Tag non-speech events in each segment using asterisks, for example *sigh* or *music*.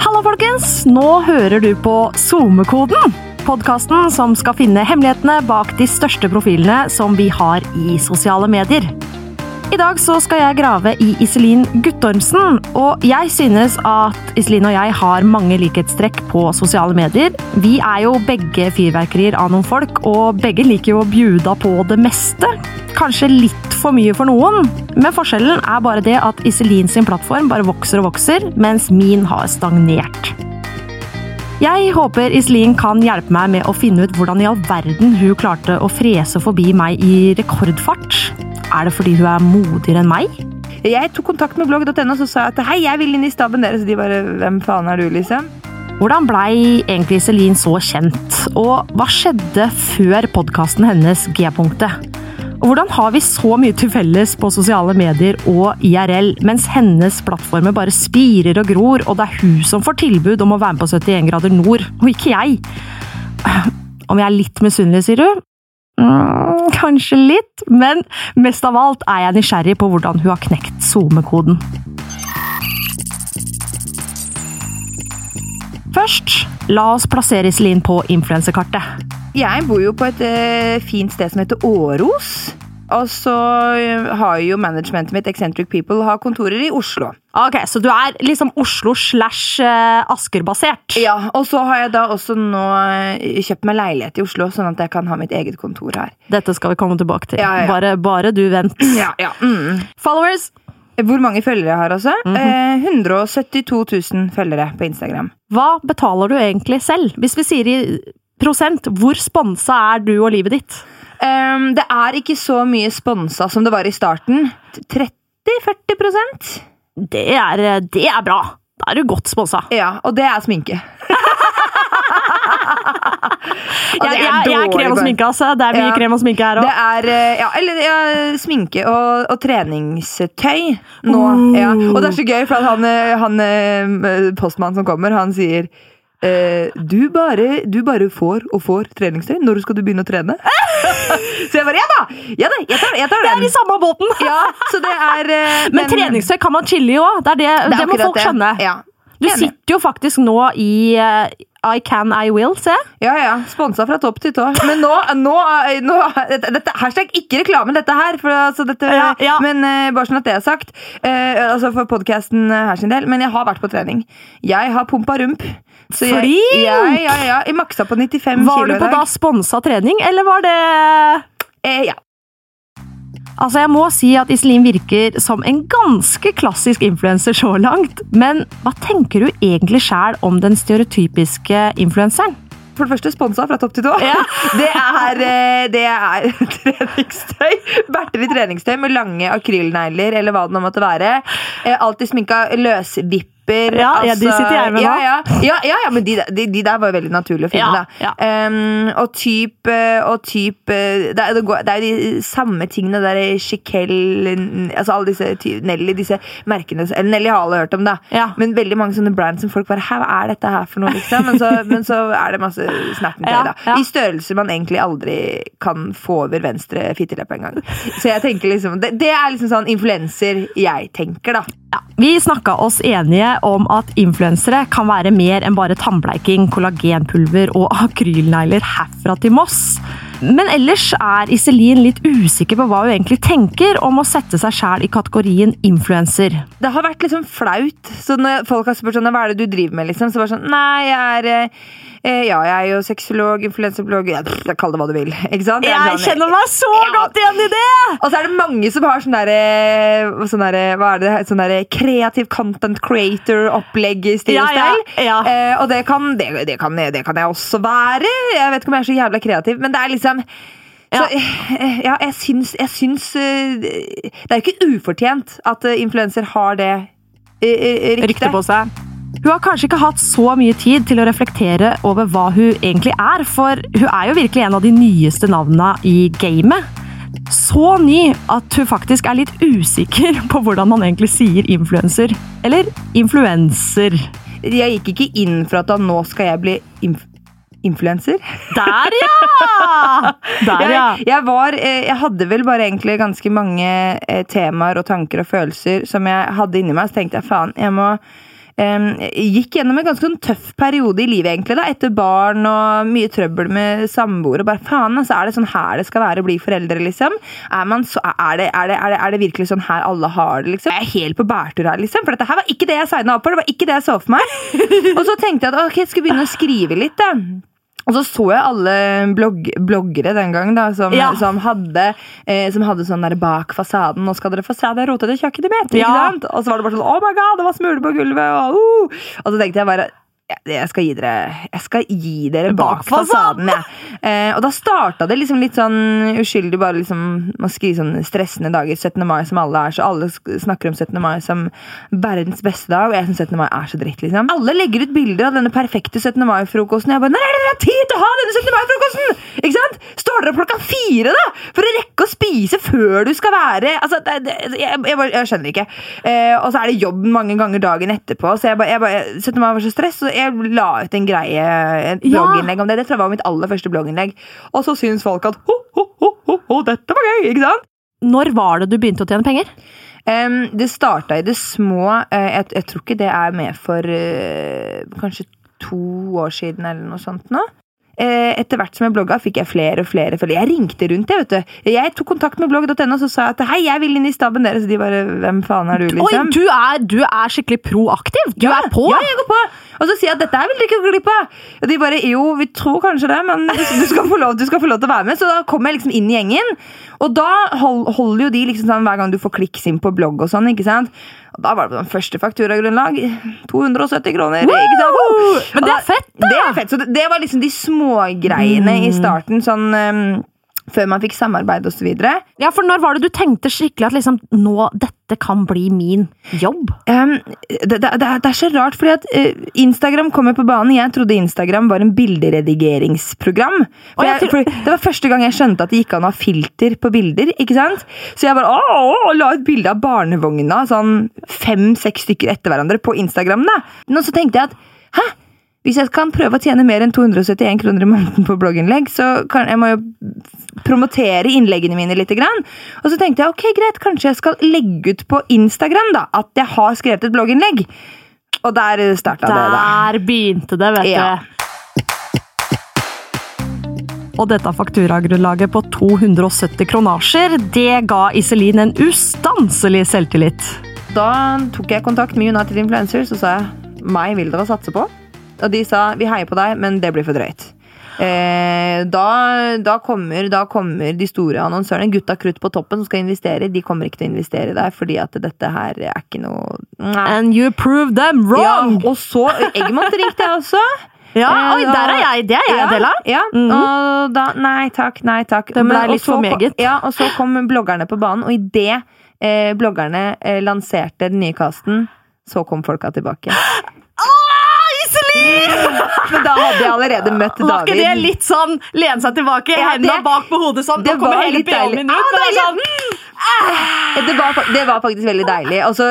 Hallo, folkens! Nå hører du på SoMe-koden. Podkasten som skal finne hemmelighetene bak de største profilene som vi har i sosiale medier. I dag så skal jeg grave i Iselin Guttormsen, og jeg synes at Iselin og jeg har mange likhetstrekk på sosiale medier. Vi er jo begge fyrverkerier av noen folk, og begge liker jo å bjuda på det meste. Kanskje litt for mye for noen, men forskjellen er bare det at Iselin sin plattform bare vokser og vokser, mens min har stagnert. Jeg håper Iselin kan hjelpe meg med å finne ut hvordan i all verden hun klarte å frese forbi meg i rekordfart. Er det fordi hun er modigere enn meg? Jeg tok kontakt med blogg.no og sa at hei, jeg vil inn i staben deres. De bare hvem faen er du, liksom? Hvordan blei egentlig Iselin så kjent, og hva skjedde før podkasten hennes G-punktet? Hvordan har vi så mye til felles på sosiale medier og IRL, mens hennes plattformer bare spirer og gror, og det er hun som får tilbud om å være med på 71 grader nord, og ikke jeg? Om jeg er litt misunnelig, sier du? Mm, kanskje litt, men mest av alt er jeg nysgjerrig på hvordan hun har knekt SoMe-koden. Først, la oss plassere Iselin på influensekartet. Jeg bor jo på et eh, fint sted som heter Åros. Og så eh, har jo managementet mitt, Eccentric People, har kontorer i Oslo. Ok, Så du er liksom Oslo slash eh, Asker-basert? Ja, Og så har jeg da også nå eh, kjøpt meg leilighet i Oslo, sånn at jeg kan ha mitt eget kontor her. Dette skal vi komme tilbake til. Ja, ja. Bare, bare du vent. *clears throat* Ja, ja. Mm. Followers? Hvor mange følgere jeg har også? eh, 172 000 følgere på Instagram. Hva betaler du egentlig selv? Hvis vi sier i hvor sponsa er du og livet ditt? Um, det er ikke så mye sponsa som det var i starten. 30-40% Det er, det er bra. Da er du godt sponsa. Ja, og det er sminke. *laughs* Og Jeg, jeg, jeg er krem og sminke, altså. Det er mye Ja. krem og sminke her Det òg. er eh, ja, eller, ja, sminke og, og treningstøy nå. Oh. Ja. Og det er så gøy, for han, eh, han eh, postmannen som kommer, han sier du, bare, du bare får og får treningstøy. Når skal du begynne å trene? *laughs* så jeg bare ja da! Ja da, jeg tar, jeg tar Det er i samme båten! Ja, så det er eh, Men treningstøy kan man chille i òg. Det, det, det det, må folk skjønne. Ja. Du Enig. sitter jo faktisk nå i eh, I Can I Will, se. Ja, ja. Sponsa fra topp til tå. Men nå, nå, nå dette, Hashtag ikke reklame, dette her. For, altså, dette, Ja, ja. Men uh, bare sånn at det er sagt. Uh, altså For podkasten her sin del. Men jeg har vært på trening. Jeg har pumpa rump. Så jeg, Flink! ja, ja, ja, jeg maksa på 95 Var kilo du på da sponsa trening, eller var det Eh, ja. Altså, Jeg må si at Iselin virker som en ganske klassisk influenser så langt. Men hva tenker du egentlig sjæl om den stereotypiske influenseren? For det første sponsa fra topp til tå. Ja. *laughs* Det er, eh, det er *laughs* treningstøy. Berter i treningstøy med lange akrylnegler eller hva det nå måtte være. Eh, Alltid sminka løsvipper. Ja, ja, de sitter jeg med nå. ja, ja, ja, ja, ja, men de, de, de der var jo veldig naturlig å finne. Da. Em, og typ, eh, og typ eh, det, er, det, går, det er jo de samme tingene der Chiquel altså alle disse Nelly, disse merkene Eller Nelly har alle hørt om, da. Men veldig mange sånne brands som folk bare hva er dette her for noe? liksom? Men så, men så er det masse snappentøy, Ja, da. I størrelser man egentlig aldri kan få over venstre fitteleppe engang. Så jeg tenker liksom det, det er liksom sånn influenser jeg tenker, da. Ja, vi snakka oss enige om at influensere kan være mer enn bare tannbleiking, kollagenpulver og *laughs* akrylnegler herfra til Moss. Men ellers er Iselin litt usikker på hva hun egentlig tenker om å sette seg sjæl i kategorien influenser. Det har vært liksom flaut. Så når folk har spurt sånn, hva er det du driver med, liksom, så bare sånn Nei, jeg er eh, Ja, jeg er jo sexolog, influenserblogg ja, *laughs* Kall det hva du vil. Ikke sant? Jeg Jeg sånn- kjenner meg så Ja. godt igjen i det! Og så er det mange som har sånn derre sånn der, Hva er det? Sånn derre kreativ content creator-opplegg i stil Ja, ja, ja. Eh, og det kan, det, det, kan, det kan jeg også være. Jeg vet ikke om jeg er så jævla kreativ, men det er liksom så, eh, *laughs* ja, jeg syns, jeg syns eh, Det er jo ikke ufortjent at eh, influenser har det eh, eh, Rykte på seg. Hun har kanskje ikke hatt så mye tid til å reflektere over hva hun egentlig er, for hun er jo virkelig en av de nyeste navnene i gamet. Så ny at hun faktisk er litt usikker på hvordan man egentlig sier influenser. Eller influenser. Jeg gikk ikke inn for at da nå skal jeg bli inf influenser. Der, ja! *laughs* Der, ja. Jeg, jeg, var, eh, jeg hadde vel bare egentlig ganske mange eh, temaer og tanker og følelser som jeg hadde inni meg. Så tenkte jeg faen, jeg må gikk gjennom en ganske sånn tøff periode i livet, egentlig, da, etter barn og mye trøbbel med samboere. Bare faen, altså, er det sånn her det skal være å bli foreldre, liksom? Er, man så, er, det, er, det, er, det, er det virkelig sånn her alle har det, liksom? Jeg er helt på bærtur her, liksom. For dette her var ikke det jeg signa opp for. Det var ikke det jeg så for meg. *laughs* og så tenkte jeg at ok, jeg skulle begynne å skrive litt, da. Og så så jeg alle blogg, bloggere den gang da, som, Ja. som, hadde, eh, som hadde sånn der bak fasaden Nå skal dere få se det rotete kjøkkenet mitt! Ja. Og så var det bare sånn Oh my god, det var smuler på gulvet! Og, uh. og så tenkte jeg bare jeg- skal gi dere, jeg skal gi dere bak, Bak fasaden. jeg. Eh, og da starta det liksom litt sånn uskyldig, bare liksom å skrive sånn stressende dager. 17. mai som alle er, så alle snakker om 17. mai som verdens beste dag, og jeg syns 17. mai er så dritt, liksom. Alle legger ut bilder av denne perfekte 17. mai-frokosten. Jeg bare Når er det dere har tid til å ha denne 17. mai-frokosten?! Står dere opp klokka fire, da? For å rekke å spise før du skal være Altså, det, det, jeg, jeg, jeg skjønner ikke. Eh, og så er det jobb mange ganger dagen etterpå, så jeg bare, jeg 17. mai var så stress, så jeg la ut en greie, et Ja. blogginnlegg om det. Det tror jeg var mitt aller første blogginnlegg. Og så syns folk at ho, ho, ho, ho, ho, dette var gøy, ikke sant? Når var det du begynte å tjene penger? Um, det starta i det små. Uh, jeg, jeg tror ikke det er med for uh, kanskje to år siden eller noe sånt nå. Eh, etter hvert som jeg blogga, fikk jeg flere og flere følgere. Jeg ringte rundt. Jeg vet du. Jeg tok kontakt med blogg.no og så sa at hei, jeg vil inn i staben deres. Og de bare hvem faen er du, Oi, liksom? du er, du er skikkelig proaktiv! Du er på! Ja, jeg går på! Og så sier jeg at dette vil du ikke gå glipp av. Og de bare jo, vi tror kanskje det, men du skal få lov, skal få lov til å være med. Så da kom jeg liksom inn i gjengen. Og da holder jo de liksom sånn hver gang du får kliks inn på blogg og sånn. ikke sant? Da var det på den første fakturagrunnlag. 270 kroner. sant? Men det er fett, da! Det er fett. Så det, det var liksom de smågreiene i starten. sånn... Um, før man fikk samarbeid osv. Ja, for når var det du tenkte skikkelig at liksom, nå, dette kan bli min jobb? Um, det, det, det, er- så rart, fordi at uh, Instagram kommer på banen. Jeg trodde Instagram var en bilderedigeringsprogram. For jeg, for det var første gang jeg skjønte at det gikk an å ha filter på bilder. ikke sant? Så jeg bare å, å, la ut bilde av barnevogna sånn fem-seks stykker etter hverandre på Instagram. da. Nå så tenkte jeg at hæ? Hvis jeg kan prøve å tjene mer enn 271 kroner i måneden på blogginnlegg, så kan jeg må jo promotere innleggene mine litt. Og så tenkte jeg ok, greit, kanskje jeg skal legge ut på Instagram da, at jeg har skrevet et blogginnlegg. Og der starta det. Der begynte det, vet Ja. du. Og dette fakturagrunnlaget på 270 kronasjer, det ga Iselin en ustanselig selvtillit. Da tok jeg kontakt med United Influencers og sa jeg, meg vil dere satse på. Og de sa vi heier på deg, men det blir for drøyt. Eh, da, da, kommer, da kommer de store annonsørene, gutta krutt på toppen som skal investere, de kommer ikke til å investere der fordi at dette her er ikke noe Nei. And you proved them Ja, wrong! og så Eggmont ringte jeg også. Ja, Eh, oi, der er jeg! Det er jeg ja, del av. Ja, Mhm. og da Nei takk, nei takk. Det ble litt for meget. Ja, og så kom bloggerne på banen, og idet eh, bloggerne eh, lanserte den nye casten, så kom folka tilbake. Ah, Men da hadde jeg allerede møtt David. Var ikke det litt sånn lene seg tilbake, Ja, hendene det- bak på hodet sånn? det Nå kommer var hele. BH-en ut. Ah, det sånn, mm, det, var, det var faktisk veldig deilig. Altså,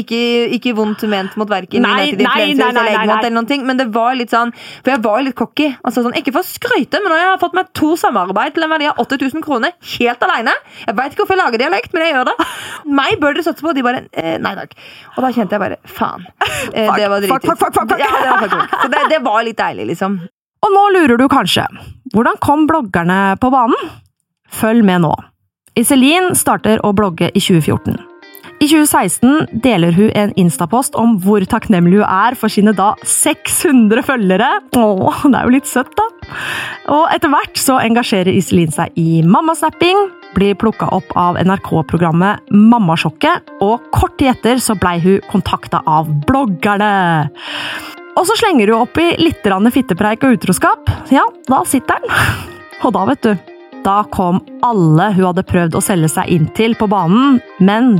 ikke, ikke, vondt ment mot verken United Influencers eller Eggmont, eller noen ting, men det var litt sånn For jeg var litt cocky. Altså, sånn, ikke for å skryte, men nå har jeg fått meg to samarbeid til en verdi av 8000 kroner helt alene. Jeg veit ikke hvorfor jeg lager dialekt, men jeg gjør det. Meg bør dere satse på. De bare eh, Nei takk. Og da kjente jeg bare faen. Eh, det var fuck. Ja, Så det, det var litt deilig, liksom. Og nå lurer du kanskje. Hvordan kom bloggerne på banen? Følg med nå. Iselin starter å blogge i 2014. I 2016 deler hun en instapost om hvor takknemlig hun er for sine da 600 følgere. Åh, det er jo litt søtt, da. Og etter hvert så engasjerer Iselin seg i mammasnapping, blir plukka opp av NRK-programmet Mammasjokket, og kort tid etter så blei hun kontakta av bloggerne. Og så slenger hun opp i litt fittepreik og utroskap. Ja, da sitter den. *laughs* Og da, vet du, da kom alle hun hadde prøvd å selge seg inn til på banen, men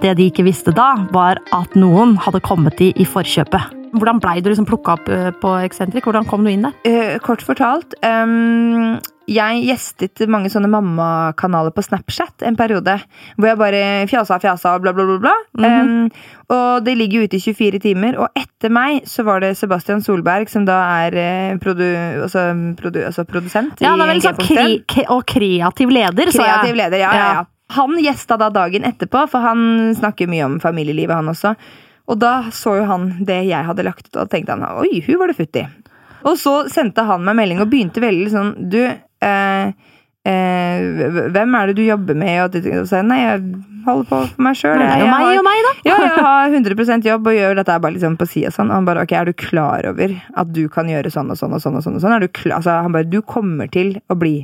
det de ikke visste da, var at noen hadde kommet de i forkjøpet. Hvordan blei du liksom plukka opp eh, på Eksentrik? Hvordan kom du inn der? Eh, kort fortalt um, Jeg gjestet mange sånne mammakanaler på Snapchat en periode. Hvor jeg bare fjasa og fjasa og bla, bla, bla. bla. Ehm, og det ligger jo ute i 24 timer. Og etter meg så var det Sebastian Solberg, som da er eh, produ, altså, produ, altså produsent Ja, han er vel sånn kre kre og kreativ leder, så jeg. Kreativ leder, ja, ja, ja. Han gjesta da dagen etterpå, for han snakker mye om familielivet, han også. Og da så jo han det jeg hadde lagt ut, og tenkte han oi, hun var det futt i. Og så sendte han meg melding og begynte veldig sånn Du, eh, eh, hvem er det du jobber med? Og så sa jeg nei, jeg holder på for meg sjøl. Jeg, jeg, og meg, da. Ja, jeg har *laughs* 100 jobb og gjør dette bare liksom på sida sånn. Og han bare ok, er du klar over at du kan gjøre sånn og sånn og sånn? og sånn og sånn? Er du klar? Altså, han bare du kommer til å bli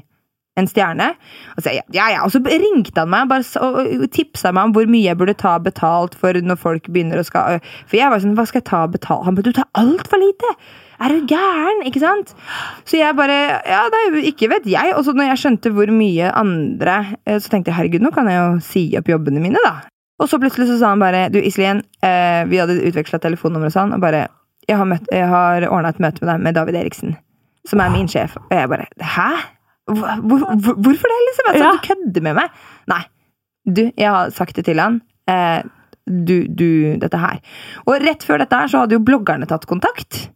en stjerne. Og så, ja, ja, og så ringte han meg bare, og tipsa meg om hvor mye jeg burde ta betalt for når folk begynner å skal For jeg var sånn, hva skal jeg ta betalt? Han bare, du tar altfor lite! Er du gæren? Ikke sant? Så jeg bare Ja, det er, jo ikke vet jeg. Og så når jeg skjønte hvor mye andre Så tenkte jeg herregud, nå kan jeg jo si opp jobbene mine, da. Og så plutselig så sa han bare Du, Iselin, eh, vi hadde utveksla telefonnummer og sånn, og bare Jeg har, møtt, har ordna et møte med deg med David Eriksen, som er min sjef. Og jeg bare Hæ? Hvor, hvor, hvorfor det, liksom? Altså, ja. Du kødder med meg? Nei. Du, jeg har sagt det til han. Eh, du, du, dette her. Og rett før dette her så hadde jo bloggerne tatt kontakt.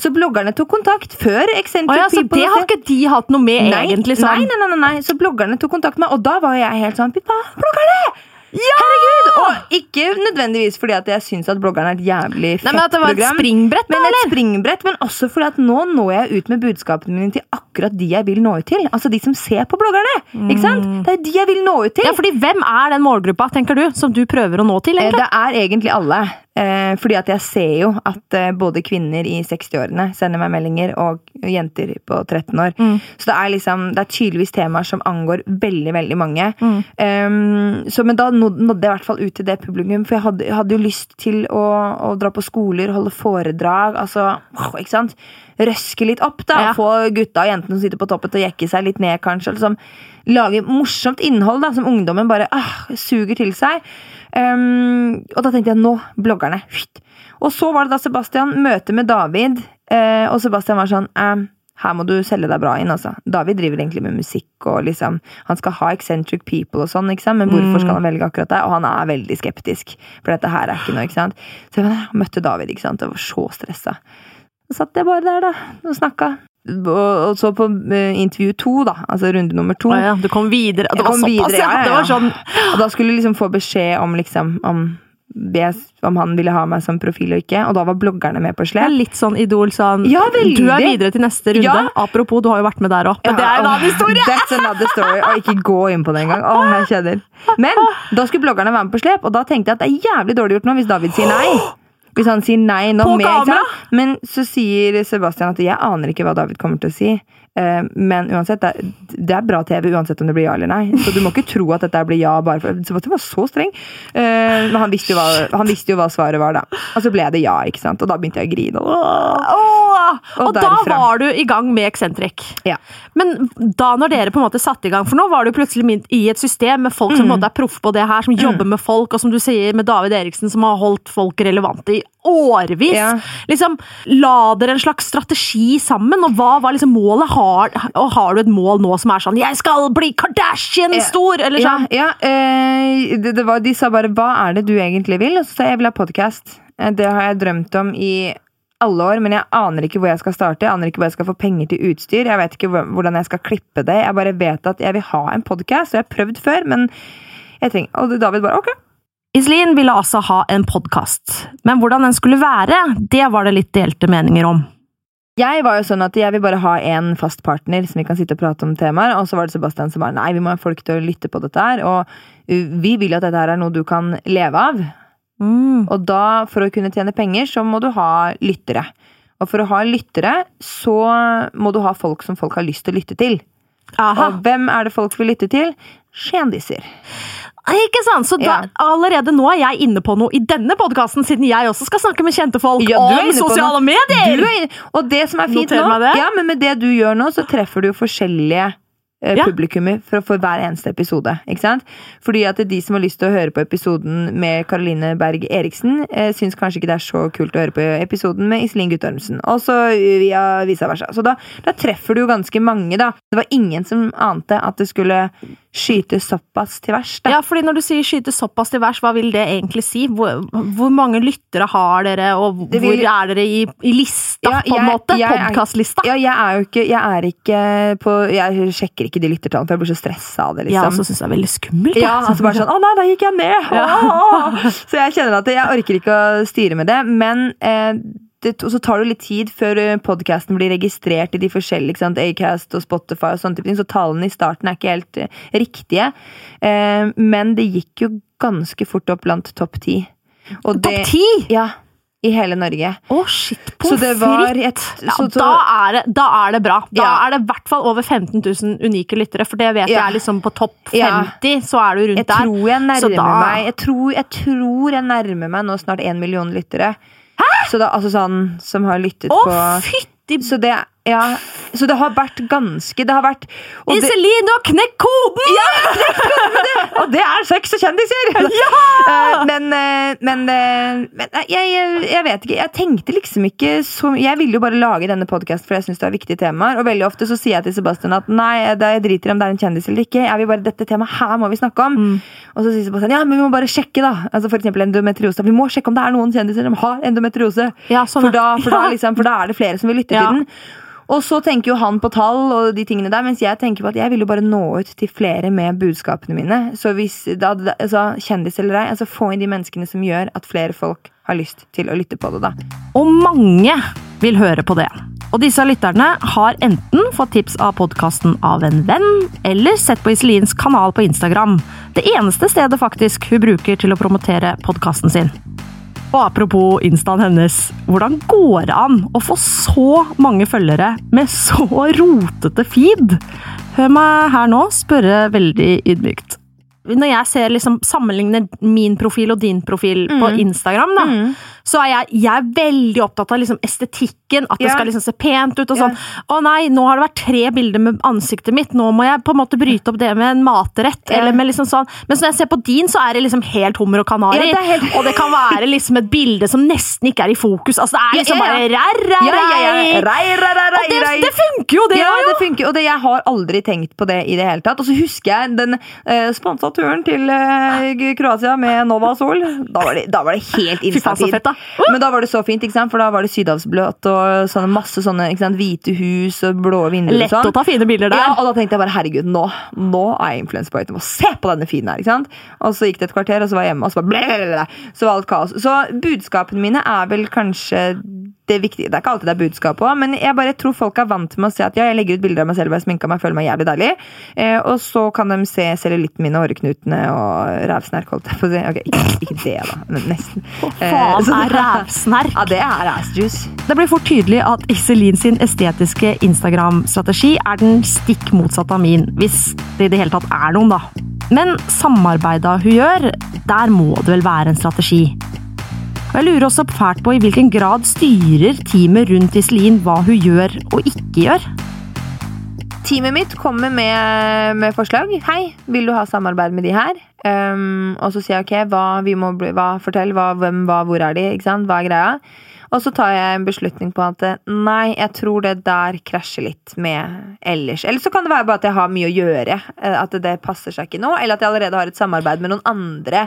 Så bloggerne tok kontakt før Eccentric oh, ja, Så det har ikke de hatt noe med, nei, egentlig? Sånn. Nei, nei, nei, nei, så bloggerne tok kontakt med meg, og da var jeg helt sånn Pippa, bloggerne! Ja! Herregud! Og ikke nødvendigvis fordi at jeg syns at bloggeren er et jævlig fett program. Men at det var et springbrett, men et springbrett, men også fordi at nå når jeg ut med budskapene mine til akkurat de jeg vil nå ut til. Altså de som ser på bloggerne. Ikke sant? Mm. Det er de jeg vil nå ut til. Ja, fordi Hvem er den målgruppa tenker du, som du prøver å nå til? Eh, egentlig? Det er egentlig alle. Eh, fordi at jeg ser jo at eh, både kvinner i 60-årene sender meg meldinger, og jenter på 13 år. Mm. Så det er liksom, det er tydeligvis temaer som angår veldig, veldig mange. Mm. Um, så, men da nådde jeg i hvert fall ut til det publikum, for jeg hadde, hadde jo lyst til å, å, dra på skoler, holde foredrag, altså Ikke sant? Røske litt opp, da. Ja. Få gutta og jentene som sitter på toppen, til å jekke seg litt ned, kanskje. Liksom, lage morsomt innhold da, som ungdommen bare ah, suger til seg. Um, og da tenkte jeg nå, bloggerne. Og så var det da Sebastian møte med David, uh, og Sebastian var sånn uh, her må du selge deg bra inn, altså. David driver egentlig med musikk og liksom Han skal ha eccentric people og sånn, ikke sant? men hvorfor skal han velge akkurat deg? Og han er veldig skeptisk, for dette her er ikke noe, ikke sant. Så jeg møtte David, ikke sant, og var så stressa. Så satt jeg bare der, da, og snakka og så på uh, intervju to, da, altså runde nummer to. Ah, ja. Du kom videre? Det var såpass, ja, ja, ja, var Sånn. Og da skulle du liksom få beskjed om liksom om, om han ville ha meg som profil og ikke, og da var bloggerne med på slep. Litt sånn Idol sånn ja, Du er videre til neste runde. Apropos, du har jo vært med der òg. Men det er en annen historie! That's another story. Og ikke gå inn på det engang. Å, jeg kjenner. Men da skulle bloggerne være med på slep, og da tenkte jeg at det er jævlig dårlig gjort nå hvis David sier nei. Hvis han sier nei nå På kamera! Men så sier Sebastian at jeg aner ikke hva David kommer til å si. Uh, men uansett, det er, det er, bra TV uansett om det blir ja eller nei. Så du må ikke tro at dette blir ja bare for Sebastian var så streng. Uh, men han visste, hva, han visste, jo hva, svaret var, da. Og så ble det ja, ikke sant. Og da begynte jeg å grine. Åh. Og, og da var du i gang med Eksentrik. Ja. Men da når dere på en måte satte i gang, for nå var du plutselig i et system med folk som mm. er proffe på det her, som mm. jobber med folk, og som du sier med David Eriksen, som har holdt folk relevante i årevis. Ja. Liksom, la dere en slags strategi sammen, og hva var liksom målet? Har, og har du et mål nå som er sånn 'Jeg skal bli Kardashian-stor'? Eller sånn? Ja, ja eh, det, det var, de sa bare 'Hva er det du egentlig vil?' Og så sa jeg 'Jeg vil ha podkast'. Eh, det har jeg drømt om i alle år, men jeg aner ikke hvor jeg skal starte. Jeg aner ikke hvor jeg skal få penger til utstyr. Jeg vet ikke hvordan jeg skal klippe det. Jeg bare vet at jeg vil ha en podkast, og jeg har prøvd før, men jeg trenger Og David bare 'ok'. Iselin ville altså ha en podkast, men hvordan den skulle være, det var det litt delte meninger om. Jeg var jo sånn at jeg vil bare ha én fast partner som vi kan sitte og prate om temaer, og så var det Sebastian som var nei, vi må ha folk til å lytte på dette her, og vi vil at dette her er noe du kan leve av. Mm. Og da, for å kunne tjene penger, så må du ha lyttere. Og for å ha lyttere, så må du ha folk som folk har lyst til å lytte til. Aha. Og hvem er det folk vil lytte til? Kjendiser. Ikke sant? Så da, allerede nå er jeg inne på noe i denne podkasten, siden jeg også skal snakke med kjente folk ja, om sosiale medier! og det som er fint nå, ja, men med det du gjør nå, så treffer du jo forskjellige ja. publikummer for, for, hver eneste episode. ikke sant? Fordi at de som har lyst til å høre på episoden med Caroline Berg Eriksen, eh, syns kanskje ikke det er så kult å høre på episoden med Iselin Guttormsen. Og så via vice versa. Så da, da, treffer du jo ganske mange, da. Det var ingen som ante at det skulle skyte såpass til værs, da. Ja, fordi når du sier skyte såpass til værs, hva vil det egentlig si? Hvor, hvor mange lyttere har dere, og hvor vil- er dere i, i lista, Ja, på en jeg- måte? Podkastlista? Ja, jeg er jo ikke Jeg er ikke på Jeg sjekker ikke de lyttertallene, for jeg blir så stressa av det, Ja, og så syns jeg det er veldig skummelt. Ja, så altså bare sånn Å nei, da gikk jeg ned! Åh! Så jeg kjenner at jeg orker ikke å styre med det. Men eh, det, og så tar det litt tid før podkasten blir registrert i de forskjellige, ikke sant, Acast og Spotify og sånne type ting, så tallene i starten er ikke helt eh, riktige. Eh, men det gikk jo ganske fort opp blant topp ti. Topp ti! Ja. I hele Norge. Å, shit, Så pommes det var et Ja, da, er det, da er det bra. Da Ja. er det i hvert fall over 15 000 unike lyttere, for det vet Ja. jeg er liksom på topp Ja. 50, så er du rundt Jeg der. tror jeg nærmer da- meg jeg tror, jeg tror jeg nærmer meg nå snart én million lyttere. Så da, altså sånn som har lyttet Å, på fytti så det, ja, så det har vært ganske Det har vært Og Iselin, du har knekt koden! og det er sex og kjendiser! Ja! men eh, men, eh, men jeg, jeg, vet ikke. Jeg tenkte liksom ikke så Jeg ville jo bare lage denne podkasten for jeg syns det er viktige temaer. Og veldig ofte så sier jeg til Sebastian at nei, det jeg driter om det er en kjendis eller ikke. Jeg vil bare, Dette temaet her må vi snakke om. Og så sier Sebastian ja, men vi må bare sjekke, da. Altså For eksempel endometriose. Vi må sjekke om det er noen kjendiser som har endometriose. Ja, sånn, for, da, for, da, *laughs* liksom, for da er det flere som vil lytte Ja. til den. Og så tenker jo han på tall og de tingene der, mens jeg tenker på at jeg vil jo bare nå ut til flere med budskapene mine. Så hvis, da, altså, Kjendis eller ei, altså få inn de menneskene som gjør at flere folk har lyst til å lytte på det. da. Og mange vil høre på det. Og disse lytterne har enten fått tips av podkasten av en venn, eller sett på Iselins kanal på Instagram. Det eneste stedet faktisk hun bruker til å promotere podkasten sin. Og apropos instaen hennes, hvordan går det an å få så mange følgere med så rotete feed? Hør meg her nå spørre veldig ydmykt. Når jeg ser liksom sammenligner min profil og din profil på Instagram, da, så er jeg, jeg er veldig opptatt av liksom estetikken, at det Ja. skal liksom se pent ut og Ja. sånn. Å nei, nå har det vært tre bilder med ansiktet mitt, nå må jeg på en måte bryte opp det med en matrett. Ja. eller med liksom sånn. Mens når jeg ser på din, så er det liksom helt hummer og kanari. Ja, det helt- Og det kan være liksom et bilde som nesten ikke er i fokus. Altså Det er liksom ja, ja. bare ræ, ræ, Ja, ja, ja. ræ. Rei, rei, rei, Og det, det funker jo, det ja, det funker, og det, jeg har aldri tenkt på det i det hele tatt. Og så husker jeg den uh, sponsa turen til eh, Kroatia med Nova Sol. Da var det, da var det helt da. Men da var det så fint, ikke sant? for da var det sydhavsbløt og sånne, masse sånne sant? hvite hus og blå vinduer. Lett og sånn. å ta fine bilder der. Ja, og da tenkte jeg bare herregud, nå, nå er jeg influenser på YouTube. Se på denne fine her! ikke sant? Og så gikk det et kvarter, og så var jeg hjemme, og så ble, ble. Så var alt kaos. Så budskapene mine er vel kanskje det viktige. Det er ikke alltid det er budskap òg, men jeg bare tror folk er vant med å se at ja, jeg legger ut bilder av meg selv og jeg sminka meg, føler meg jævlig deilig. Eh, og så kan de se cellulitten min og åreknutene og rævsnerk, holdt jeg på å si. Ok, ikke, ikke det, da, men nesten. Hva Eh, så er rævsnerk? *laughs* Ja, det er ass juice. Det blir fort tydelig at Iselin sin estetiske Instagram-strategi er den stikk motsatte av min, hvis det i det hele tatt er noen, da. Men samarbeida hun gjør, der må det vel være en strategi. Og jeg lurer også fælt på i hvilken grad styrer teamet rundt Iselin hva hun gjør og ikke gjør. Teamet mitt kommer med, med forslag. Hei, vil du ha samarbeid med de her? Um, og så sier jeg ok, hva, vi må bli, hva, fortell hva, hvem, hva, hvor er de? Ikke sant? Hva er greia? Og så tar jeg en beslutning på at eh, nei, jeg tror det der krasjer litt med ellers. Eller så kan det være bare at jeg har mye å gjøre. eh, At det passer seg ikke nå. Eller at jeg allerede har et samarbeid med noen andre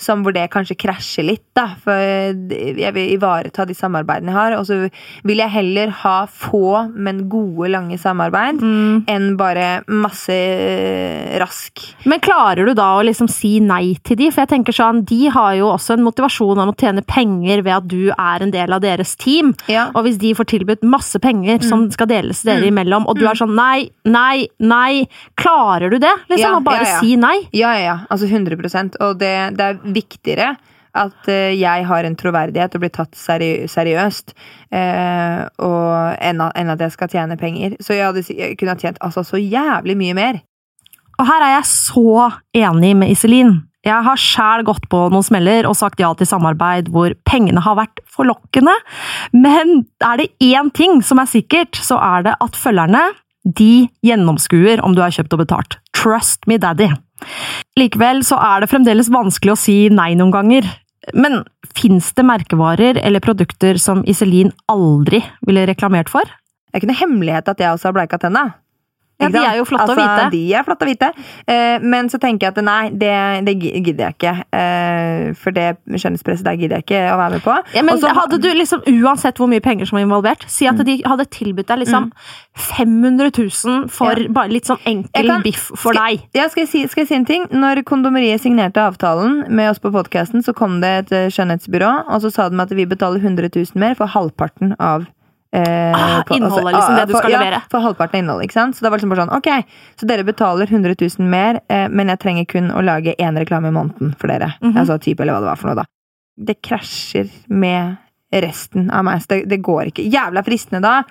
som hvor det kanskje krasjer litt. da. For jeg vil ivareta de samarbeidene jeg har. Og så vil jeg heller ha få, men gode, lange samarbeid enn bare masse eh, rask. Men klarer du da å liksom si nei til de? For jeg tenker sånn, de har jo også en motivasjon om å tjene penger ved at du er en del av deres team. Ja. Og hvis de får tilbudt masse penger som skal deles dere imellom, og du er sånn nei, nei, nei, klarer du det? Liksom, Ja, å bare ja, ja. si nei? Ja, ja, ja. Altså 100 Og det, det er viktigere at eh, jeg har en troverdighet og blir tatt seri seriøst, eh, og enn at, jeg skal tjene penger. Så jeg, hadde, jeg kunne ha tjent altså, så jævlig mye mer. Og her er jeg så enig med Iselin. Jeg har sjæl gått på noen smeller og sagt ja til samarbeid hvor pengene har vært forlokkende, men er det én ting som er sikkert, så er det at følgerne de gjennomskuer om du er kjøpt og betalt. Trust me, daddy. Likevel så er det fremdeles vanskelig å si nei noen ganger. Men fins det merkevarer eller produkter som Iselin aldri ville reklamert for? Det er ikke noe hemmelighet at jeg også har bleika tenna. Ja, de er jo flotte og altså, hvite. De er flotte og hvite. Eh, men så tenker jeg at nei, det, det gidder jeg ikke. Eh, for det skjønnhetspresset der gidder jeg ikke å være med på. Ja, men Også, hadde du liksom, Uansett hvor mye penger som var involvert, si at de hadde tilbudt deg liksom 500 000 for Mm. Ja. bare litt sånn enkel kan- biff for skal, deg. Ja, skal jeg, si, skal jeg si en ting? Når Kondomeriet signerte avtalen med oss på podkasten, så kom det et eh, skjønnhetsbyrå, og så sa de at vi betaler 100 000 mer for halvparten av Ah, på- innholdet, liksom, det du for, skal ja, levere. For halvparten av innholdet, ikke sant? Så det var liksom bare sånn, ok, så dere betaler 100 000 mer, eh, men jeg trenger kun å lage én reklame i måneden for dere. Mhm. Altså type, eller hva det var for noe, da. Det krasjer med resten av meg. Så det, det går ikke. Jævla fristende da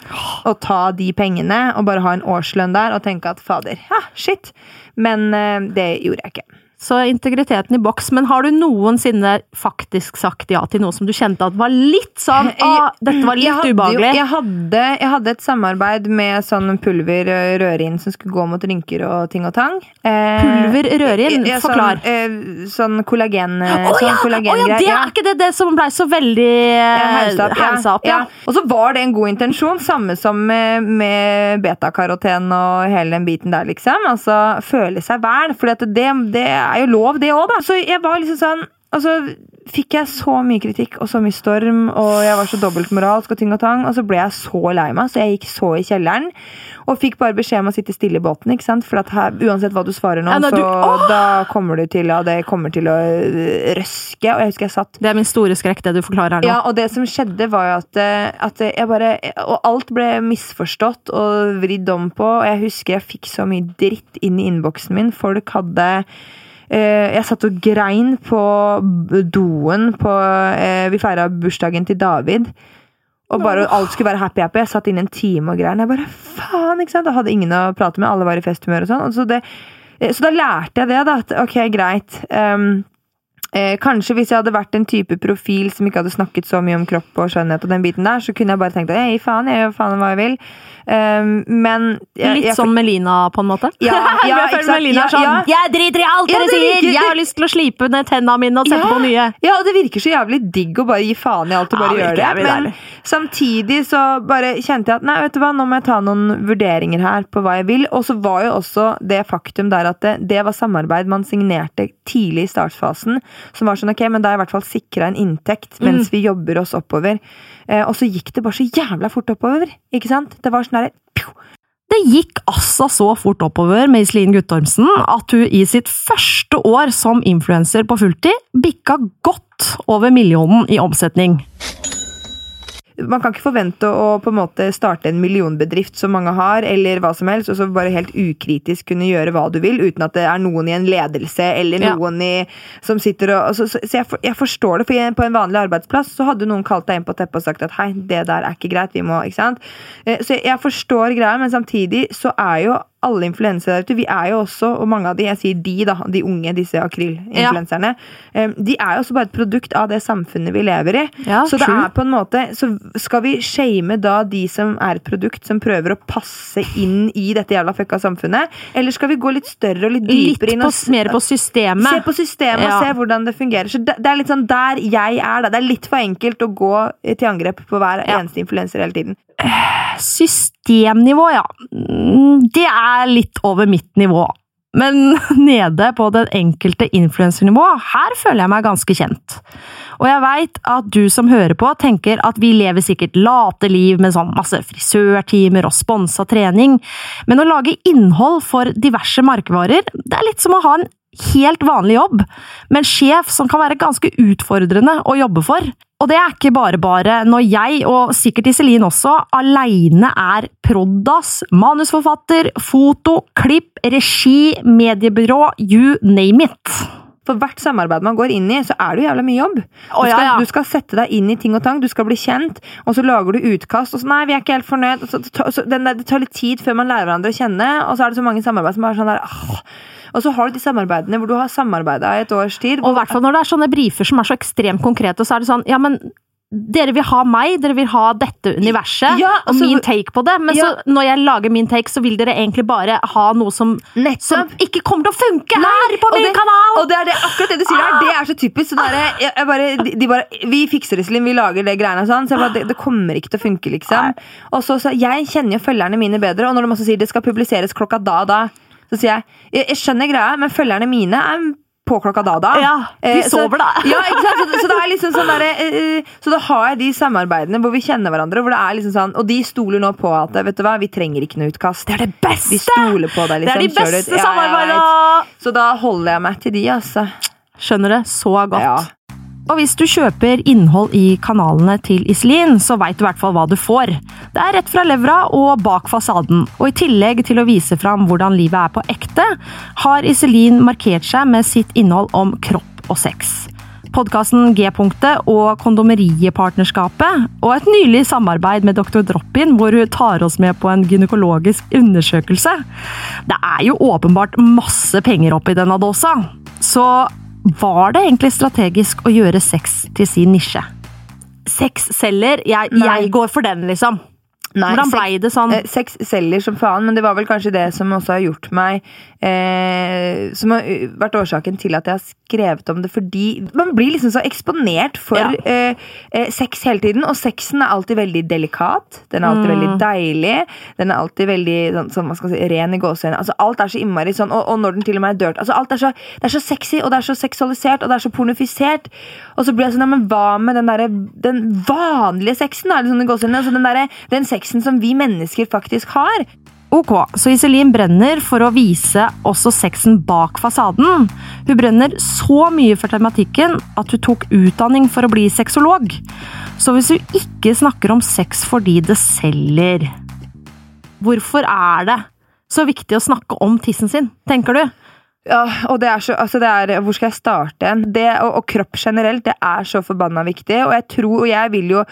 å ta de pengene og bare ha en årslønn der og tenke at fader, ja, shit. Men eh, det gjorde jeg ikke. Så integriteten i boks. Men har du noensinne faktisk sagt ja til noe som du kjente at var litt sånn ah, Dette var Jeg litt jo- ubehagelig. Jeg hadde, jeg hadde et samarbeid med sånn pulver rødrin som skulle gå mot rynker og ting og tang. Eh, Pulver rødrin? ja, Forklar. Sånn, eh, sånn kollagen... eh, Å sånn ja! Kollagengreier. ja, det er ikke det, det som blei så veldig Ja, hausa opp, ja. Og så var det en god intensjon, samme som med, med betakaroten og hele den biten der, liksom. Altså, føle seg vel. For det, det er jo lov, det òg, da. Så jeg var liksom sånn Og så fikk jeg så mye kritikk og så mye storm, og jeg var så dobbeltmoralsk og ting og tang, og så ble jeg så lei meg, så jeg gikk så i kjelleren. Og fikk bare beskjed om å sitte stille i båten, ikke sant? for at her, uansett hva du svarer nå, Ja, da, så du- da kommer du til ja, det kommer til å øh, røske. Og jeg husker jeg satt Det er min store skrekk, det du forklarer her nå. ja, og det som skjedde var jo at, eh, at jeg bare Og alt ble misforstått og vridd om på, og jeg husker jeg fikk så mye dritt inn i innboksen min. Folk hadde Jeg satt og grein på doen på eh, Vi feira bursdagen til David. Og bare alt skulle være happy-happy. Jeg satt inn en time og grein. Jeg bare, faen, ikke sant? Jeg hadde ingen å prate med. Alle var i festhumør og sånn. Så, det, eh, så da lærte jeg det, da. At ok, greit. Um, Eh, kanskje hvis jeg hadde vært en type profil som ikke hadde snakket så mye om kropp og skjønnhet, og den biten der, så kunne jeg bare tenkt at faen, jeg gjør faen hva jeg vil. Um, men jeg, Litt jeg, sånn Melina, på en måte. Ja, *laughs* ja, jeg føler? Melina er sånn ja. Jeg driter i alt dere sier! virker- Jeg har lyst til å slipe ned tenna mine og sette på nye. Ja, og det virker så jævlig digg å bare gi faen i alt og bare gjøre det. Men samtidig så bare kjente jeg at nei, vet du hva, nå må jeg ta noen vurderinger her på hva jeg vil. Og så var jo også det faktum der at det, det var samarbeid man signerte tidlig i startfasen, som var sånn ok, men da er jeg i hvert fall sikra en inntekt mens vi jobber oss oppover. Eh, og så gikk det bare så jævla fort oppover, ikke sant? Det var sånn derre Det gikk altså så fort oppover med Iselin Guttormsen at hun i sitt første år som influenser på fulltid bikka godt over millionen i omsetning. Man kan ikke forvente å på en måte starte en millionbedrift som mange har, eller hva som helst, og så bare helt ukritisk kunne gjøre hva du vil, uten at det er noen i en ledelse eller Ja. noen i, som sitter og Så, så, så jeg, for, jeg forstår det, for på en vanlig arbeidsplass så hadde noen kalt deg inn på teppet og sagt at hei, det der er ikke greit, vi må Ikke sant? Eh, Så jeg forstår greia, men samtidig så er jo alle influensere der ute, vi er jo også, og mange av de, jeg sier de, da, de unge, disse akrylinfluenserne, ja. de er jo også bare et produkt av det samfunnet vi lever i. Ja, så det true. er på en måte Så skal vi shame da de som er et produkt som prøver å passe inn i dette jævla fucka samfunnet? Eller skal vi gå litt større og litt Litt dypere inn på, og s- mer på systemet. Se på systemet Ja. og se hvordan det fungerer. Så det, det er litt sånn der jeg er. da Det er litt for enkelt å gå til angrep på hver eneste influenser hele tiden. Systemnivå, ja. Mm, Det er litt over mitt nivå. Men *laughs* nede på den enkelte influensernivå, her føler jeg meg ganske kjent. Og jeg veit at du som hører på, tenker at vi lever sikkert late liv med sånn masse frisørtimer og sponsa trening, men å lage innhold for diverse markevarer, det er litt som å ha en helt vanlig jobb, med en sjef som kan være ganske utfordrende å jobbe for. Og det er ikke bare bare når jeg, og sikkert Iselin også, aleine er prod.ass, manusforfatter, foto, klipp, regi, mediebyrå, you name it. For hvert samarbeid man går inn i, så er det jo jævla mye jobb. Du skal, du skal sette deg inn i ting og tang, du skal bli kjent, og så lager du utkast, og så nei, vi er ikke helt fornøyd. Og så, så, så, det tar litt tid før man lærer hverandre å kjenne, og så er det så mange samarbeid som er sånn der åh. Og så har du de samarbeidene hvor du har samarbeida i et års tid. Og i hvert fall når det er sånne briefer som er så ekstremt konkrete, så er det sånn Ja, men dere vil ha meg, dere vil ha dette universet Ja, og altså- min take på det, men Ja. så når jeg lager min take, så vil dere egentlig bare ha noe som, som ikke kommer til å funke her på min det, kanal! Og det er det, akkurat det du sier her, det er så typisk. Så der, jeg, jeg bare, de, de bare, vi fikser det, Celine, vi lager det greiene sånn. Så jeg bare, det, det kommer ikke til å funke, liksom. Og så, så Jeg kjenner jo følgerne mine bedre, og når de også sier det skal publiseres klokka da og da, så sier jeg jeg, jeg skjønner greia, men følgerne mine er på klokka da da. Ja, de Eh, sover da. *laughs* Ja, ikke sant? Så, så det er liksom sånn der, eh, Så da har jeg de samarbeidene hvor vi kjenner hverandre, hvor det er liksom sånn, og de stoler nå på at vet du hva, vi trenger ikke noe utkast. Det er det beste! Vi stoler på deg, Det er de liksom. Beste Ja, samarbeidene! Så da holder jeg meg til de, altså. Skjønner det så godt. Ja. Og hvis du kjøper innhold i kanalene til Iselin, så veit du i hvert fall hva du får. Det er rett fra levra og bak fasaden. Og i tillegg til å vise fram hvordan livet er på ekte, har Iselin markert seg med sitt innhold om kropp og sex. Podkasten G-punktet og Kondomeriet-partnerskapet, og et nylig samarbeid med Dr. Drop-In, hvor hun tar oss med på en gynekologisk undersøkelse. Det er jo åpenbart masse penger oppi denne dåsa, så var det egentlig strategisk å gjøre sex til sin nisje? Sex selger, jeg, jeg går for den, liksom. Nei, Hvordan blei det sånn? Eh, Sex selger som faen, men det var vel kanskje det som også har gjort meg eh, Som har uh, vært årsaken til at jeg har skrevet om det, fordi man blir liksom så eksponert for Ja. eh, eh, sex hele tiden. Og sexen er alltid veldig delikat. Den er alltid Mm. veldig deilig. Den er alltid veldig sånn, sånn, hva skal si, ren i gåseøynene. Altså, alt er så innmari sånn, og, og når den til og med er dirt. Altså, alt er så, det er så sexy, og det er så seksualisert, og det er så pornofisert. Og så blir jeg sånn, ja, men hva med den, derre- den vanlige sexen? Da? det sånn i gåseøynene? Altså, den, der, den sexen som vi mennesker faktisk har. Ok, så Iselin brenner for å vise også sexen bak fasaden. Hun brenner så mye for tematikken at hun tok utdanning for å bli sexolog. Så hvis hun ikke snakker om sex fordi det selger, hvorfor er det så viktig å snakke om tissen sin, tenker du? Ja, og det er så, altså det er, Hvor skal jeg starte? en? Det, og, og kropp generelt, det er så forbanna viktig. Og jeg tror, og jeg vil jo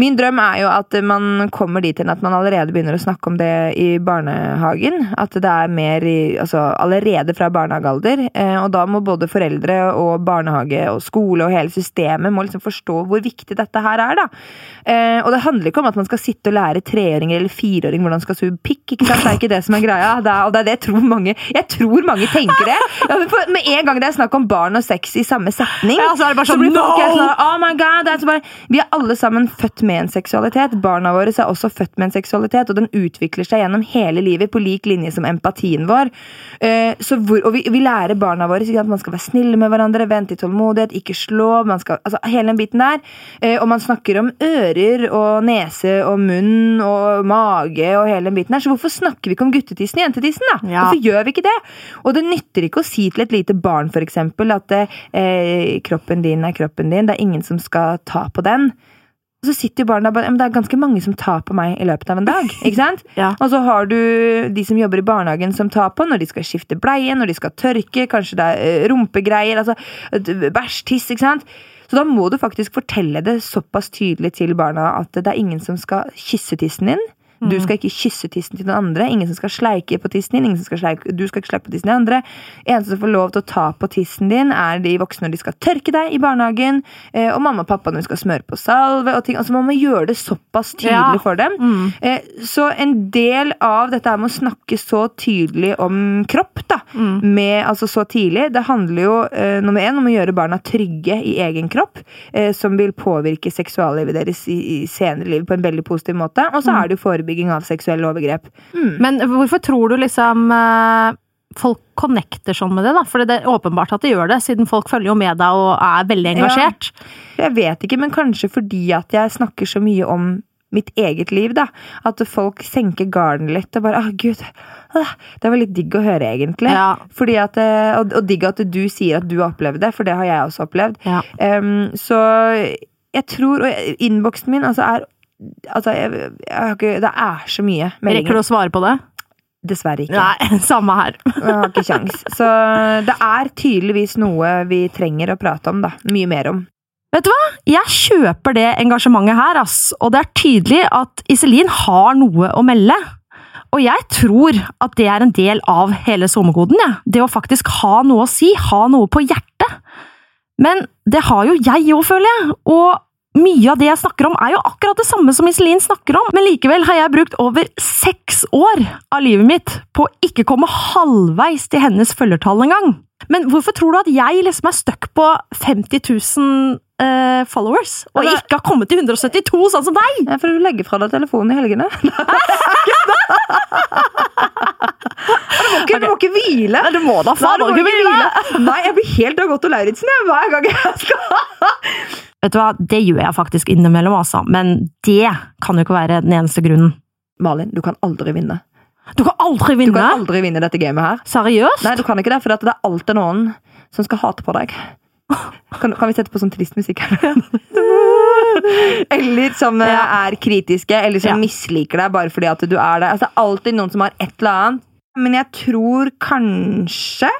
Min drøm er jo at man kommer dit hen at man allerede begynner å snakke om det i barnehagen. At det er mer i, altså allerede fra barnehagealder. Eh, og da må både foreldre og barnehage og skole og hele systemet må liksom forstå hvor viktig dette her er. da. Eh, og det handler ikke om at man skal sitte og lære treåringer eller fireåring hvordan man skal suge pikk. ikke sant? Det er ikke det som er greia. Det er, og det er det jeg tror mange jeg tror mange tenker det. Ja, men for, med en gang det er snakk om barn og sex i samme setning, Ja, så sånn, blir folk helt no! sånn, oh my god, så bare, Vi er alle sammen født med en seksualitet. Barna våre er også født med en seksualitet, og den utvikler seg gjennom hele livet på lik linje som empatien vår. Eh, så hvor, og vi, vi lærer barna våre at man skal være snille med hverandre, vente i tålmodighet, ikke slå. man skal, altså Hele den biten der. Eh, og man snakker om ører og nese og munn og mage og hele den biten der. Så hvorfor snakker vi ikke om guttetissen og jentetissen, da? Ja. Hvorfor gjør vi ikke det? Og det nytter ikke å si til et lite barn eksempel, at eh, kroppen din er kroppen din, det er ingen som skal ta på den. Og så sitter jo barna bare Men det er ganske mange som tar på meg i løpet av en dag. ikke sant? *laughs* Ja. Og så har du de som jobber i barnehagen som tar på når de skal skifte bleie, når de skal tørke, kanskje det er eh, rumpegreier, altså eh, bæsj, tiss, ikke sant? Så da må du faktisk fortelle det såpass tydelig til barna at det er ingen som skal kysse tissen din. Du skal ikke kysse tissen til noen andre. Ingen som skal sleike på tissen din. Ingen som skal sleike, du skal ikke sleike på tissen til andre. Eneste som får lov til å ta på tissen din, er de voksne når de skal tørke deg i barnehagen. eh, Og mamma og pappa når de skal smøre på salve. og ting. Altså Man må gjøre det såpass tydelig Ja. for dem. Eh, Så en del av dette her med å snakke så tydelig om kropp, da, med, altså så tidlig, det handler jo eh, nummer én om å gjøre barna trygge i egen kropp, som vil påvirke seksuallivet deres i, i senere liv på en veldig positiv måte. Og så er det jo forebygging av seksuelle overgrep. Mm. Men hvorfor tror du liksom eh, folk connecter sånn med det, da? For det er åpenbart at de gjør det, siden folk følger jo med deg og er veldig engasjert. Jeg vet ikke, men kanskje fordi at jeg snakker så mye om mitt eget liv, da. At folk senker garden litt og bare Å, gud. ah, Det var litt digg å høre, egentlig. Ja. Fordi at, eh, og, og digg at du sier at du har opplevd det, for det har jeg også opplevd. Ja. Um, så jeg tror Og innboksen min altså er Altså, jeg, jeg har ikke, det er så mye Rekker du å svare på det? Dessverre ikke. Nei, *laughs* samme her. *laughs* Jeg har ikke kjangs. Så det er tydeligvis noe vi trenger å prate om, da. Mye mer om. Vet du hva? Jeg kjøper det engasjementet her, ass. Og det er tydelig at Iselin har noe å melde. Og jeg tror at det er en del av hele SoMe-koden. Ja. Det å faktisk ha noe å si, ha noe på hjertet. Men det har jo jeg òg, føler jeg. Og mye av det jeg snakker om, er jo akkurat det samme som Iselin snakker om, men likevel har jeg brukt over seks år av livet mitt på å ikke komme halvveis til hennes følgertall engang. Men hvorfor tror du at jeg liksom er stuck på 50 000 eh, followers, og Altså- ikke har kommet til 172, sånn som deg? Ja, for du legger fra deg telefonen i helgene. *laughs* *laughs* Du må ikke, du må ikke hvile! Nei, du må da faen ikke hvile! *laughs* Nei, jeg blir helt av Otto Lauritzen hver gang jeg skal Vet du hva, det gjør jeg faktisk innimellom, altså, men det kan jo ikke være den eneste grunnen. Malin, du kan aldri vinne. Du kan aldri vinne? Du kan aldri vinne dette gamet her. Seriøst? Nei, du kan ikke det, for det er alltid noen som skal hate på deg. Kan, kan vi sette på sånn trist musikk her? Eller som eh, Ja. er kritiske, eller som Ja. misliker deg bare fordi at du er det. Altså, alltid noen som har et eller annet. Men jeg tror kanskje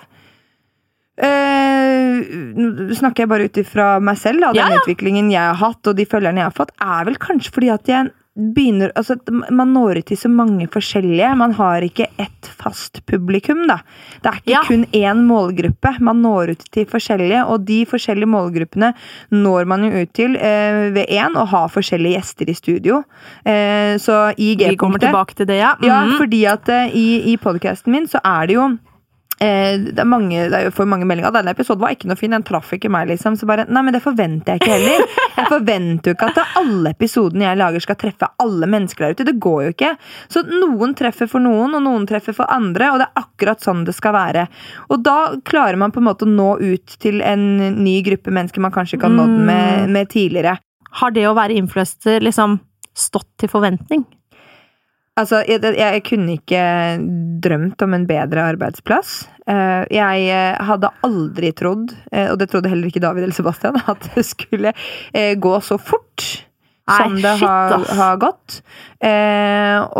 Nå øh, snakker jeg bare ut ifra meg selv, da, den ja. utviklingen jeg har hatt, og de følgerne jeg har fått, er vel kanskje fordi at jeg begynner altså, Man når ut til så mange forskjellige. Man har ikke ett fast publikum, da. Det er ikke Ja. kun én målgruppe. Man når ut til forskjellige, og de forskjellige målgruppene når man jo ut til eh, ved én å ha forskjellige gjester i studio. Eh, så i Vi kommer tilbake til det, ja. ja, Mhm. fordi at eh, i, i podcasten min så er det jo det er mange, det er for mange meldinger. Denne episoden var ikke noe fin, den traff ikke meg. liksom Så bare, nei, men det forventer jeg ikke heller. Jeg forventer jo ikke at alle episodene jeg lager skal treffe alle mennesker der ute. Det går jo ikke. Så noen treffer for noen, og noen treffer for andre. Og det er akkurat sånn det skal være. Og da klarer man på en måte å nå ut til en ny gruppe mennesker man kanskje ikke har nådd med, med tidligere. Har det å være influenser liksom stått til forventning? Altså, jeg, jeg, kunne ikke drømt om en bedre arbeidsplass. Eh, Jeg eh, hadde aldri trodd, eh, og det trodde heller ikke David eller Sebastian, *laughs* at det skulle gå så fort Nei, som det shit, har, har gått.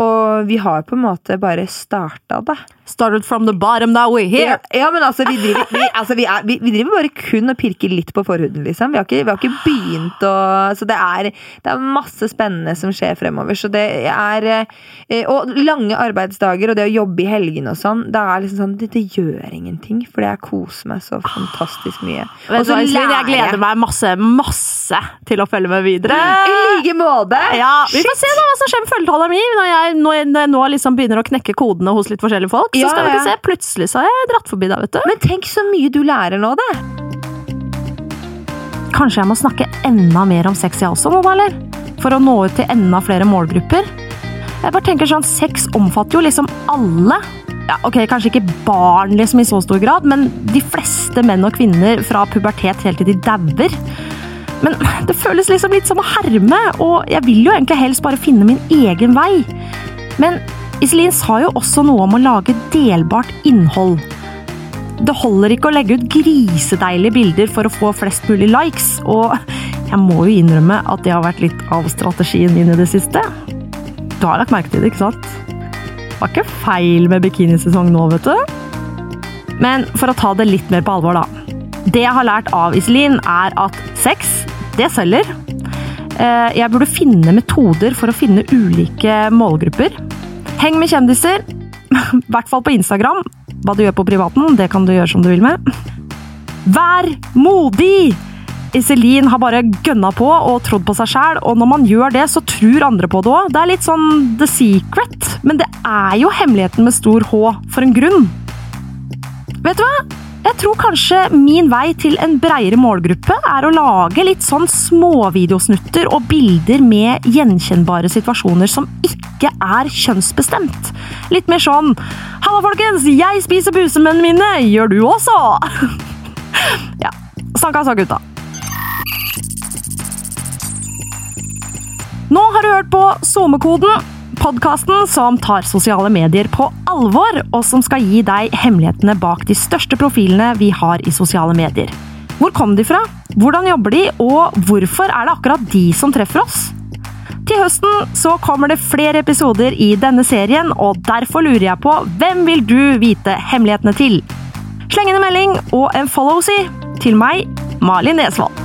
Og vi har på en måte bare starta det. Started from the bottom, now we're here! Ja, ja, men altså, vi driver, vi, altså vi, er, vi, vi driver bare kun og pirker litt på forhuden, liksom. Vi har ikke, vi har ikke begynt å Så det er, det er masse spennende som skjer fremover. Så det er eh, Og lange arbeidsdager og det å jobbe i helgene og sånn, det er liksom sånn Det, det gjør ingenting, for jeg koser meg så fantastisk mye. Og så lærer jeg gleder meg masse, masse til å følge med videre. I like måte! Ja, Vi får se da hva som skjer med følgetallene mine når jeg, jeg, når jeg nå liksom begynner å knekke kodene hos litt forskjellige folk. Så Ja, skal dere se, Plutselig så har jeg dratt forbi deg, vet du. Men tenk så mye du lærer nå, det! Kanskje jeg må snakke enda mer om sex jeg også mamma, eller? For å nå ut til enda flere målgrupper. Jeg bare tenker sånn, Sex omfatter jo liksom alle. Ja, ok, Kanskje ikke barn liksom i så stor grad, men de fleste menn og kvinner fra pubertet helt til de dauer. Men *laughs* det føles liksom litt som å herme, og jeg vil jo egentlig helst bare finne min egen vei. Men Iselin sa jo også noe om å lage delbart innhold. Det holder ikke å legge ut grisedeilige bilder for å få flest mulig likes, og jeg må jo innrømme at det har vært litt av strategien min i det siste. Du har lagt merke til det, ikke sant? Det var ikke feil med bikinisesong nå, vet du. Men for å ta det litt mer på alvor, da. Det jeg har lært av Iselin, er at sex, det selger. Eh, Jeg burde finne metoder for å finne ulike målgrupper. Heng med kjendiser, i *laughs* hvert fall på Instagram. Hva du gjør på privaten, det kan du gjøre som du vil med. Vær modig! Iselin har bare gønna på og trodd på seg sjæl, og når man gjør det, så tror andre på det òg. Det er litt sånn the secret, men det er jo hemmeligheten med stor H for en grunn. Vet du hva? Jeg tror kanskje min vei til en breiere målgruppe er å lage litt sånn småvideosnutter og bilder med gjenkjennbare situasjoner som ikke er kjønnsbestemt. Litt mer sånn Halla, folkens! Jeg spiser busemennene mine! Gjør du også? *laughs* ja. Snakka så, gutta. Nå har du hørt på SoMe-koden, podkasten som tar sosiale medier på alvor, og som skal gi deg hemmelighetene bak de største profilene vi har i sosiale medier. Hvor kom de fra? Hvordan jobber de, og hvorfor er det akkurat de som treffer oss? Til høsten så kommer det flere episoder i denne serien, og derfor lurer jeg på hvem vil du vite hemmelighetene til? Sleng inn en melding og en follow, si, til meg, Malin Nesvold.